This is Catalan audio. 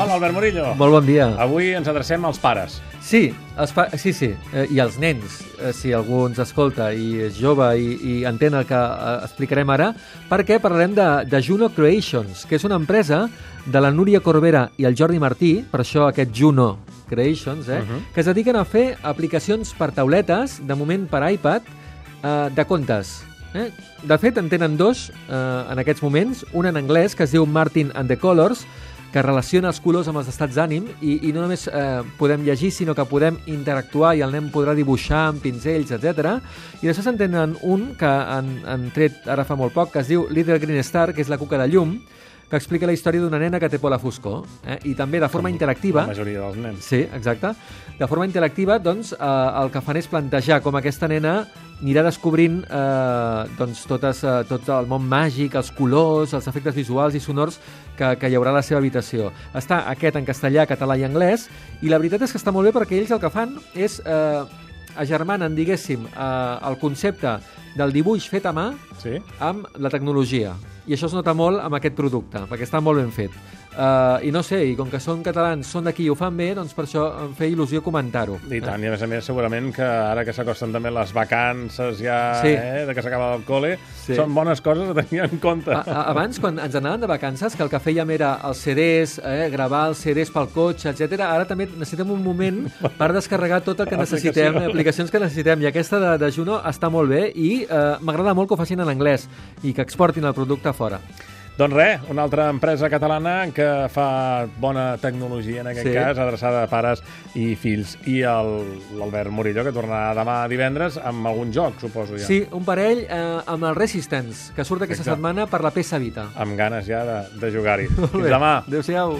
Hola, Albert Murillo. Molt bon dia. Avui ens adrecem als pares. Sí, els pa sí, sí, eh, i als nens, eh, si algú ens escolta i és jove i, i entén el que eh, explicarem ara, perquè parlarem de, de Juno Creations, que és una empresa de la Núria Corbera i el Jordi Martí, per això aquest Juno Creations, eh, uh -huh. que es dediquen a fer aplicacions per tauletes, de moment per iPad, eh, de contes. Eh? De fet, en tenen dos eh, en aquests moments, un en anglès que es diu Martin and the Colors, que relaciona els colors amb els estats d'ànim i, i no només eh, podem llegir, sinó que podem interactuar i el nen podrà dibuixar amb pinzells, etc. I després en tenen un que han, han tret ara fa molt poc, que es diu Little Green Star, que és la cuca de llum, que explica la història d'una nena que té por a la foscor. Eh? I també de forma Com interactiva... La majoria dels nens. Sí, exacte. De forma interactiva, doncs, eh, el que fan és plantejar com aquesta nena anirà descobrint eh, doncs, totes, eh, tot el món màgic, els colors, els efectes visuals i sonors que, que hi haurà a la seva habitació. Està aquest en castellà, català i anglès, i la veritat és que està molt bé perquè ells el que fan és eh, agermanen, diguéssim, eh, el concepte del dibuix fet a mà Sí? amb la tecnologia. I això es nota molt amb aquest producte, perquè està molt ben fet. Uh, I no sé, i com que són catalans, són d'aquí i ho fan bé, doncs per això em feia il·lusió comentar-ho. I tant, i a més a més segurament que ara que s'acosten també les vacances ja, Sí. eh, de que s'acaba el col·le, Sí. són bones coses a tenir en compte. A, a, abans, quan ens anàvem de vacances, que el que fèiem era els CDs, eh, gravar els CDs pel cotxe, etc. ara també necessitem un moment per descarregar tot el que necessitem, Aplicació. aplicacions que necessitem, i aquesta de, de Juno està molt bé i eh, m'agrada molt que ho facin en anglès i que exportin el producte fora. Doncs res, una altra empresa catalana que fa bona tecnologia, en aquest Sí. cas, adreçada a pares i fills. I l'Albert Murillo, que tornarà demà divendres amb algun joc, suposo ja. Sí, un parell eh, amb el Resistance, que surt aquesta Exacte. setmana per la PS Vita. Amb ganes ja de, de jugar-hi. Fins demà. Adéu-siau.